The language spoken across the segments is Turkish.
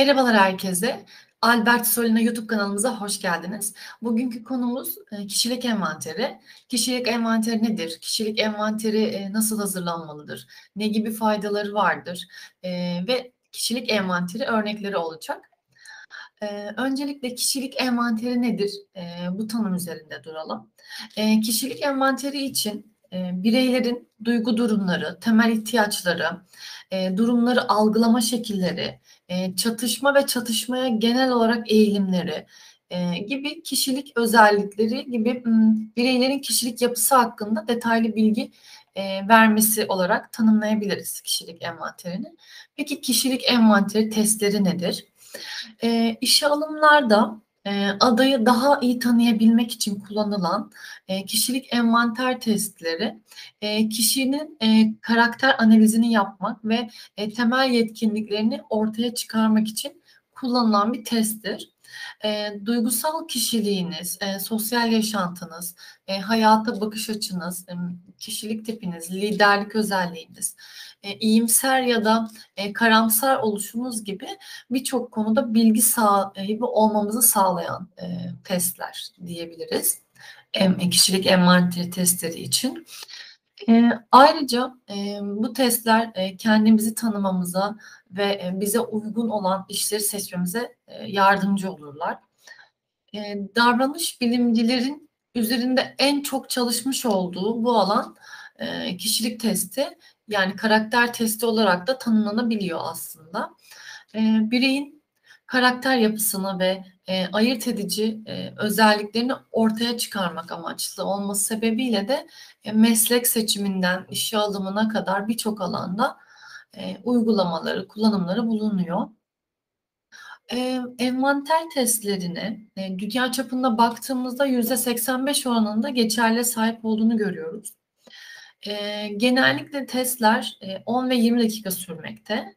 Merhabalar herkese. Albert Solina YouTube kanalımıza hoş geldiniz. Bugünkü konumuz e, kişilik envanteri. Kişilik envanteri nedir? Kişilik envanteri e, nasıl hazırlanmalıdır? Ne gibi faydaları vardır? E, ve kişilik envanteri örnekleri olacak. Öncelikle kişilik envanteri nedir? Bu tanım üzerinde duralım. Kişilik envanteri için bireylerin duygu durumları, temel ihtiyaçları, durumları algılama şekilleri, çatışma ve çatışmaya genel olarak eğilimleri gibi kişilik özellikleri gibi bireylerin kişilik yapısı hakkında detaylı bilgi vermesi olarak tanımlayabiliriz kişilik envanterini. Peki kişilik envanteri testleri nedir? E, işe alımlarda adayı daha iyi tanıyabilmek için kullanılan kişilik envanter testleri kişinin karakter analizini yapmak ve temel yetkinliklerini ortaya çıkarmak için kullanılan bir testtir. Duygusal kişiliğiniz, sosyal yaşantınız, hayata bakış açınız, kişilik tipiniz, liderlik özelliğiniz, e, iyimser ya da e, karamsar oluşumuz gibi birçok konuda bilgi sahibi olmamızı sağlayan e, testler diyebiliriz. E, kişilik envanteri testleri için. E, ayrıca e, bu testler e, kendimizi tanımamıza ve e, bize uygun olan işleri seçmemize e, yardımcı olurlar. E, davranış bilimcilerin üzerinde en çok çalışmış olduğu bu alan kişilik testi yani karakter testi olarak da tanımlanabiliyor aslında. Bireyin karakter yapısını ve ayırt edici özelliklerini ortaya çıkarmak amaçlı olması sebebiyle de meslek seçiminden işe alımına kadar birçok alanda e, uygulamaları, kullanımları bulunuyor. E, envanter testlerine e, dünya çapında baktığımızda %85 oranında geçerli sahip olduğunu görüyoruz. E, genellikle testler e, 10 ve 20 dakika sürmekte.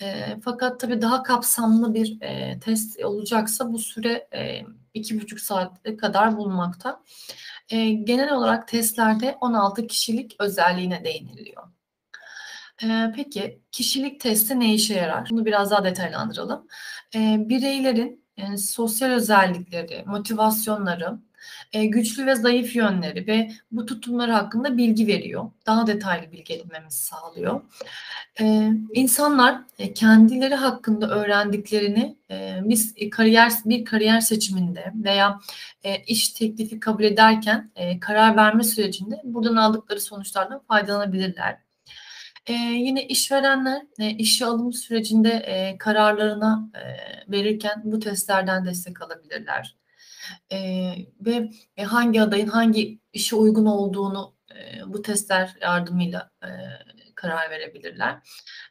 E, fakat tabii daha kapsamlı bir e, test olacaksa bu süre e, iki buçuk saate kadar bulmakta. E, genel olarak testlerde 16 kişilik özelliğine değiniliyor. E, peki kişilik testi ne işe yarar? Bunu biraz daha detaylandıralım. E, bireylerin sosyal özellikleri, motivasyonları, e, güçlü ve zayıf yönleri ve bu tutumları hakkında bilgi veriyor. Daha detaylı bilgi edinmemizi sağlıyor. E, insanlar e, kendileri hakkında öğrendiklerini e, biz e, kariyer bir kariyer seçiminde veya iş teklifi kabul ederken karar verme sürecinde buradan aldıkları sonuçlardan faydalanabilirler. Ee, yine işverenler e, işe alım sürecinde e, kararlarına e, verirken bu testlerden destek alabilirler e, ve e, hangi adayın hangi işe uygun olduğunu e, bu testler yardımıyla e, karar verebilirler.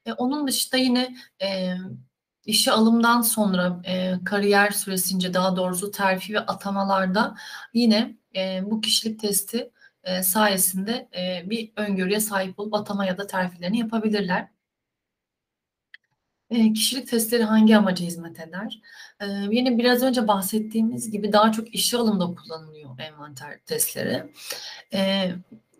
E, onun dışında yine e, işe alımdan sonra e, kariyer süresince daha doğrusu terfi ve atamalarda yine e, bu kişilik testi e, sayesinde e, bir öngörüye sahip olup atama ya da terfilerini yapabilirler. E, kişilik testleri hangi amaca hizmet eder? Yine biraz önce bahsettiğimiz gibi daha çok işe alımda kullanılıyor envanter testleri.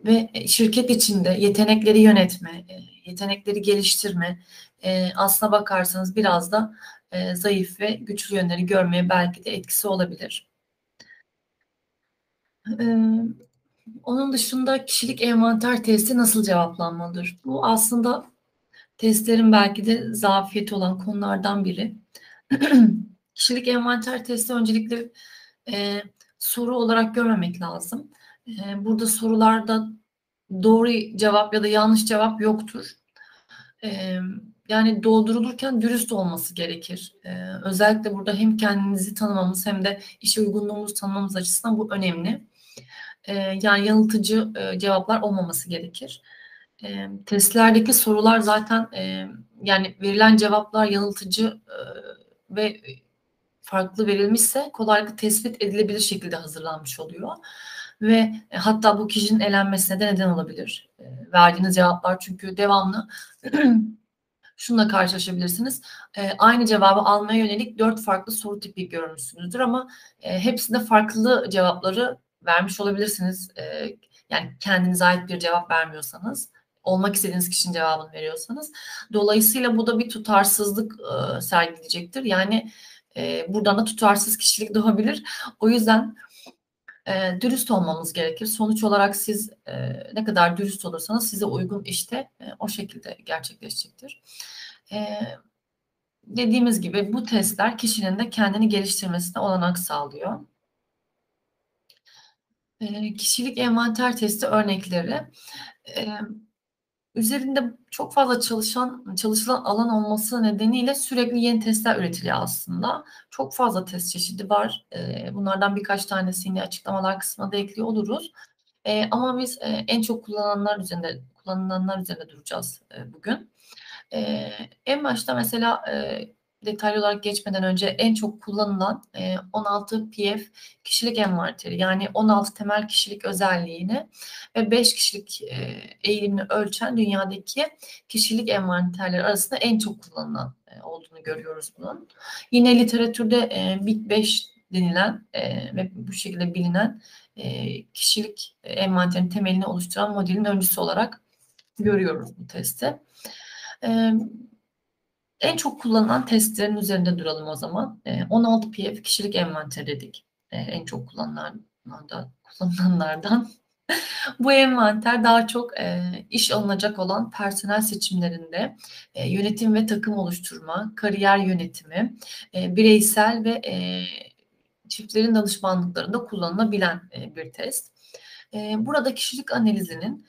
Ve şirket içinde yetenekleri yönetme, yetenekleri geliştirme, e, aslına bakarsanız biraz da zayıf ve güçlü yönleri görmeye belki de etkisi olabilir. Onun dışında kişilik envanter testi nasıl cevaplanmalıdır? Bu aslında testlerin belki de zafiyeti olan konulardan biri. Kişilik envanter testi öncelikle e, soru olarak görmemek lazım. E, burada sorularda doğru cevap ya da yanlış cevap yoktur. E, yani doldurulurken dürüst olması gerekir. E, özellikle burada hem kendinizi tanımamız hem de işe uygunluğumuzu tanımamız açısından bu önemli. Yani yanıltıcı cevaplar olmaması gerekir. Testlerdeki sorular zaten yani verilen cevaplar yanıltıcı ve farklı verilmişse kolaylıkla tespit edilebilir şekilde hazırlanmış oluyor. Ve e, hatta bu kişinin elenmesine de neden olabilir. Verdiğiniz cevaplar çünkü devamlı şununla karşılaşabilirsiniz. Aynı cevabı almaya yönelik dört farklı soru tipi görmüşsünüzdür ama hepsinde farklı cevapları vermiş olabilirsiniz. E, yani kendinize ait bir cevap vermiyorsanız olmak istediğiniz kişinin cevabını veriyorsanız. Dolayısıyla bu da bir tutarsızlık e, sergileyecektir. Yani e, buradan da tutarsız kişilik doğabilir. O yüzden e, dürüst olmamız gerekir. Sonuç olarak siz e, ne kadar dürüst olursanız size uygun işte o şekilde gerçekleşecektir. Dediğimiz gibi bu testler kişinin de kendini geliştirmesine olanak sağlıyor. E, kişilik envanter testi örnekleri. E, üzerinde çok fazla çalışan çalışılan alan olması nedeniyle sürekli yeni testler üretiliyor aslında. Çok fazla test çeşidi var. E, bunlardan birkaç tanesini açıklamalar kısmına da ekliyor oluruz. E, ama biz e, en çok kullananlar üzerinde kullanılanlar üzerinde duracağız e, bugün. E, en başta mesela e, detaylı olarak geçmeden önce en çok kullanılan e, 16 PF kişilik envanteri yani 16 temel kişilik özelliğini ve 5 kişilik e, eğilimini ölçen dünyadaki kişilik envanterleri arasında en çok kullanılan e, olduğunu görüyoruz bunun. Yine literatürde e, Big 5 denilen e, ve bu şekilde bilinen e, kişilik envanterinin temelini oluşturan modelin öncüsü olarak görüyoruz bu testi. En çok kullanılan testlerin üzerinde duralım o zaman. E, 16 PF kişilik envanter dedik. E, en çok kullanılanlardan. kullanılanlardan. Bu envanter daha çok e, iş alınacak olan personel seçimlerinde e, yönetim ve takım oluşturma, kariyer yönetimi, e, bireysel ve çiftlerin danışmanlıklarında kullanılabilen bir test. E, burada kişilik analizinin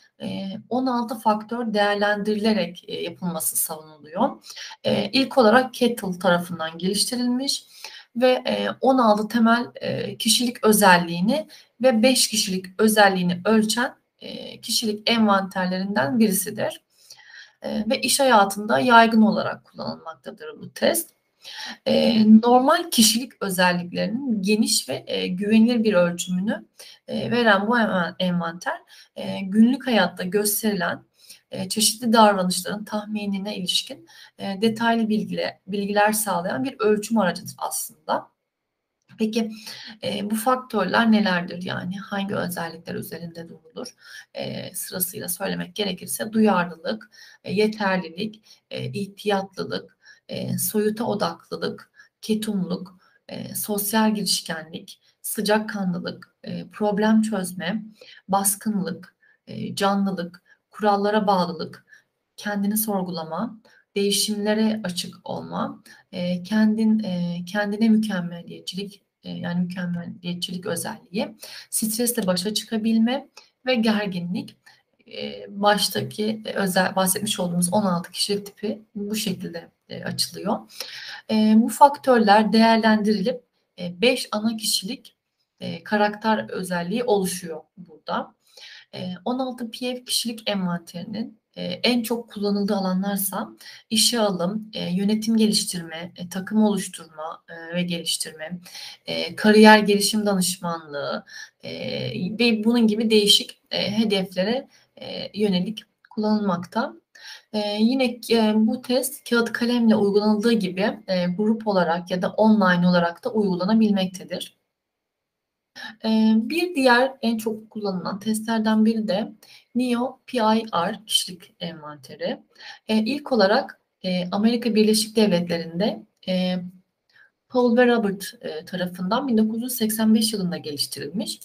16 faktör değerlendirilerek yapılması savunuluyor. İlk olarak Kettle tarafından geliştirilmiş ve 16 temel kişilik özelliğini ve 5 kişilik özelliğini ölçen kişilik envanterlerinden birisidir. Ve iş hayatında yaygın olarak kullanılmaktadır bu test. E, normal kişilik özelliklerinin geniş ve e, güvenilir bir ölçümünü e, veren bu envanter e, günlük hayatta gösterilen e, çeşitli davranışların tahminine ilişkin e, detaylı bilgiler, bilgiler sağlayan bir ölçüm aracıdır aslında. Peki e, bu faktörler nelerdir yani hangi özellikler üzerinde durulur? E, sırasıyla söylemek gerekirse duyarlılık, e, yeterlilik, e, ihtiyatlılık, e, soyuta odaklılık, ketumluk, e, sosyal girişkenlik, sıcakkanlılık, e, problem çözme, baskınlık, e, canlılık, kurallara bağlılık, kendini sorgulama, değişimlere açık olma, e, kendin e, kendine mükemmeliyetçilik e, yani mükemmeliyetçilik özelliği, stresle başa çıkabilme ve gerginlik e, baştaki özel bahsetmiş olduğumuz 16 kişilik tipi bu şekilde e, açılıyor. E, bu faktörler değerlendirilip 5 e, ana kişilik e, karakter özelliği oluşuyor burada. E, 16 PF kişilik envanterinin e, en çok kullanıldığı alanlarsa işe alım, e, yönetim geliştirme, e, takım oluşturma e, ve geliştirme, e, kariyer gelişim danışmanlığı e, ve bunun gibi değişik e, hedeflere e, yönelik kullanılmakta. E, yine e, bu test kağıt kalemle uygulanıldığı gibi e, grup olarak ya da online olarak da uygulanabilmektedir. E, bir diğer en çok kullanılan testlerden biri de NEO PIR kişilik envanteri. E, ilk olarak e, Amerika Birleşik Devletleri'nde e, Paul ve Robert e, tarafından 1985 yılında geliştirilmiş.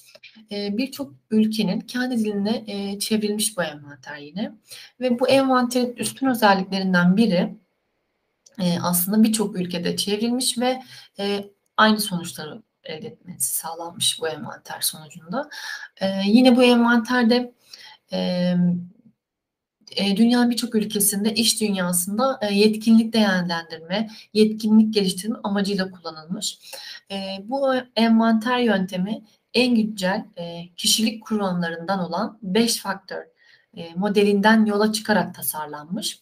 E, Birçok ülkenin kendi diline çevrilmiş bu envanter yine. Ve bu envanterin üstün özelliklerinden biri aslında birçok ülkede çevrilmiş ve aynı sonuçları elde etmesi sağlanmış bu envanter sonucunda. Yine bu envanterde e, dünyanın birçok ülkesinde iş dünyasında e, yetkinlik değerlendirme, yetkinlik geliştirme amacıyla kullanılmış. E, bu envanter yöntemi en güncel kişilik kuramlarından olan 5 faktör modelinden yola çıkarak tasarlanmış.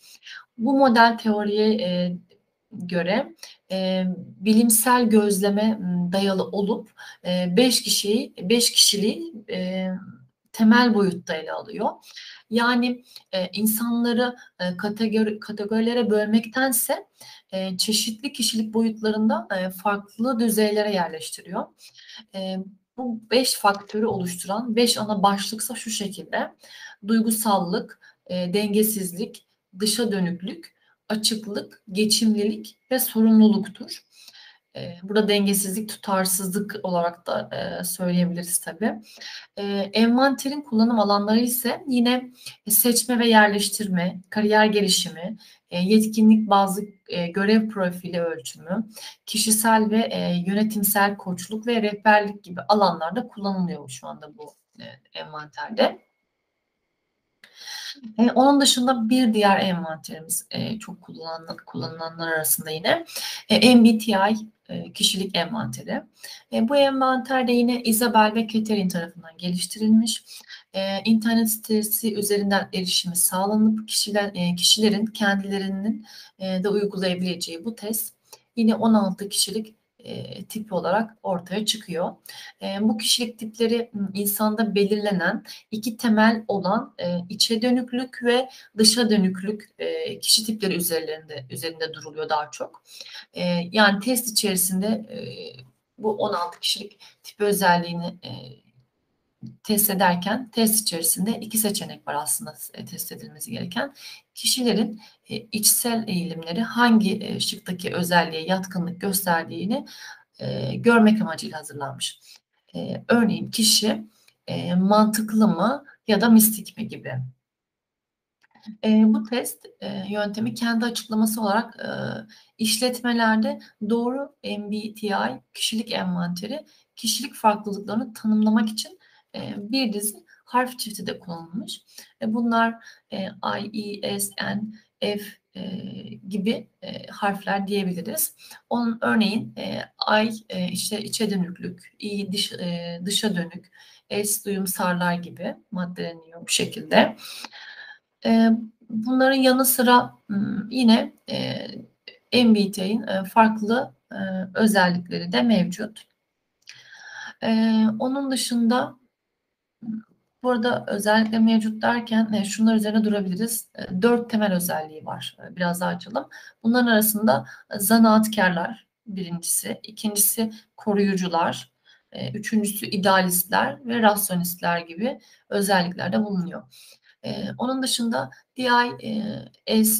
Bu model teoriye göre bilimsel gözleme dayalı olup 5 kişiyi 5 kişiliği temel boyutta ele alıyor. Yani e, insanları e, kategori, kategorilere bölmektense e, çeşitli kişilik boyutlarında e, farklı düzeylere yerleştiriyor. E, bu beş faktörü oluşturan beş ana başlıksa şu şekilde. Duygusallık, e, dengesizlik, dışa dönüklük, açıklık, geçimlilik ve sorumluluktur. Burada dengesizlik, tutarsızlık olarak da söyleyebiliriz tabii. Envanterin kullanım alanları ise yine seçme ve yerleştirme, kariyer gelişimi, yetkinlik bazı e, görev profili ölçümü, kişisel ve yönetimsel koçluk ve rehberlik gibi alanlarda kullanılıyor şu anda bu envanterde. Onun dışında bir diğer envanterimiz çok kullanılan, kullanılanlar arasında yine MBTI kişilik envanteri. E, bu envanter de yine Isabel ve Catherine tarafından geliştirilmiş. E, internet sitesi üzerinden erişimi sağlanıp kişiler, e, kişilerin kendilerinin e, de uygulayabileceği bu test yine 16 kişilik e, tipi olarak ortaya çıkıyor. E, bu kişilik tipleri insanda belirlenen iki temel olan e, içe dönüklük ve dışa dönüklük e, kişi tipleri üzerinde üzerinde duruluyor daha çok. E, yani test içerisinde e, bu 16 kişilik tip özelliğini e, test ederken test içerisinde iki seçenek var aslında e, test edilmesi gereken. Kişilerin e, içsel eğilimleri hangi e, şıktaki özelliğe yatkınlık gösterdiğini görmek amacıyla hazırlanmış. Örneğin kişi mantıklı mı ya da mistik mi gibi. bu test yöntemi kendi açıklaması olarak işletmelerde doğru MBTI kişilik envanteri kişilik farklılıklarını tanımlamak için bir dizi harf çifti de kullanılmış. Bunlar I, E, S, N, F gibi harfler diyebiliriz. Onun örneğin I işte içe dönüklük, I dış, dışa dönük, S duyumsarlar gibi maddeleniyor bu şekilde. Bunların yanı sıra yine MBTI'nin farklı özellikleri de mevcut. Onun dışında Burada özellikle mevcut derken e, şunlar üzerine durabiliriz. E, dört temel özelliği var. E, biraz daha açalım. Bunların arasında zanaatkarlar birincisi, ikincisi koruyucular, üçüncüsü idealistler ve rasyonistler gibi özellikler de bulunuyor. Onun dışında DISC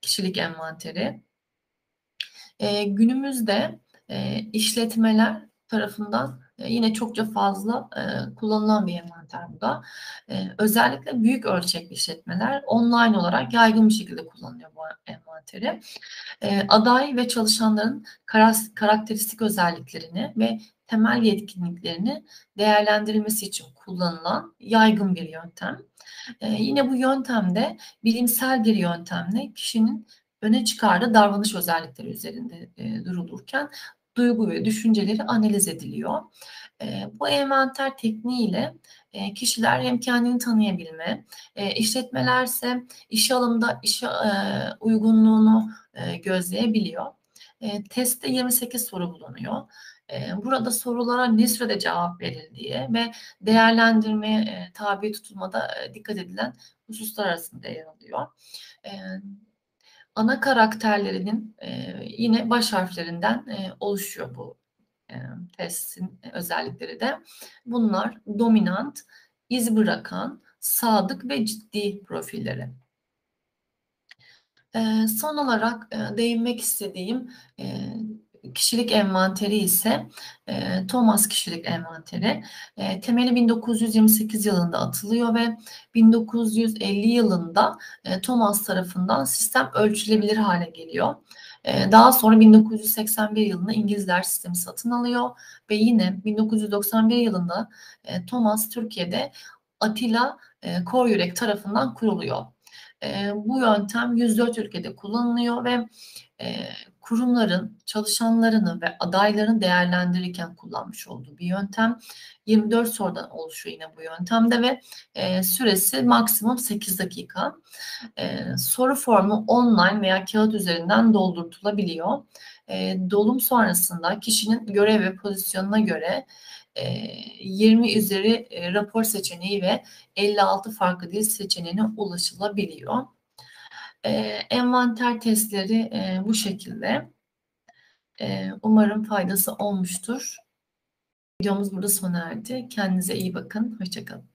kişilik envanteri. Günümüzde işletmeler tarafından yine çokça fazla e, kullanılan bir envanter bu da. E, özellikle büyük ölçekli işletmeler online olarak yaygın bir şekilde kullanıyor bu envanteri. E, aday ve çalışanların karakteristik özelliklerini ve temel yetkinliklerini değerlendirilmesi için kullanılan yaygın bir yöntem. E, yine bu yöntemde bilimsel bir yöntemle kişinin öne çıkardığı davranış özellikleri üzerinde e, durulurken duygu ve düşünceleri analiz ediliyor. Bu envanter tekniğiyle kişiler hem kendini tanıyabilme, işletmelerse iş alımda iş e, uygunluğunu gözleyebiliyor. Testte 28 soru bulunuyor. Burada sorulara ne sürede cevap verildiği ve değerlendirmeye tabi tutulmada dikkat edilen hususlar arasında yer alıyor. Ana karakterlerinin e, yine baş harflerinden e, oluşuyor bu e, testin özellikleri de. Bunlar dominant, iz bırakan, sadık ve ciddi profilleri. E, son olarak e, değinmek istediğim e, kişilik envanteri ise e, Thomas kişilik envanteri. E, temeli 1928 yılında atılıyor ve 1950 yılında e, Thomas tarafından sistem ölçülebilir hale geliyor. E, daha sonra 1981 yılında İngilizler sistemi satın alıyor ve yine 1991 yılında e, Thomas Türkiye'de Atilla e, Koryürek tarafından kuruluyor. Bu yöntem 104 ülkede kullanılıyor ve kurumların çalışanlarını ve adaylarını değerlendirirken kullanmış olduğu bir yöntem. 24 sorudan oluşuyor yine bu yöntemde ve e, süresi maksimum 8 dakika. E, soru formu online veya kağıt üzerinden doldurtulabiliyor. E, dolum sonrasında kişinin görev ve pozisyonuna göre 20 üzeri e, rapor seçeneği ve 56 farklı dil seçeneğine ulaşılabiliyor. E, envanter testleri e, bu şekilde. E, umarım faydası olmuştur. Videomuz burada sona erdi. Kendinize iyi bakın. Hoşçakalın.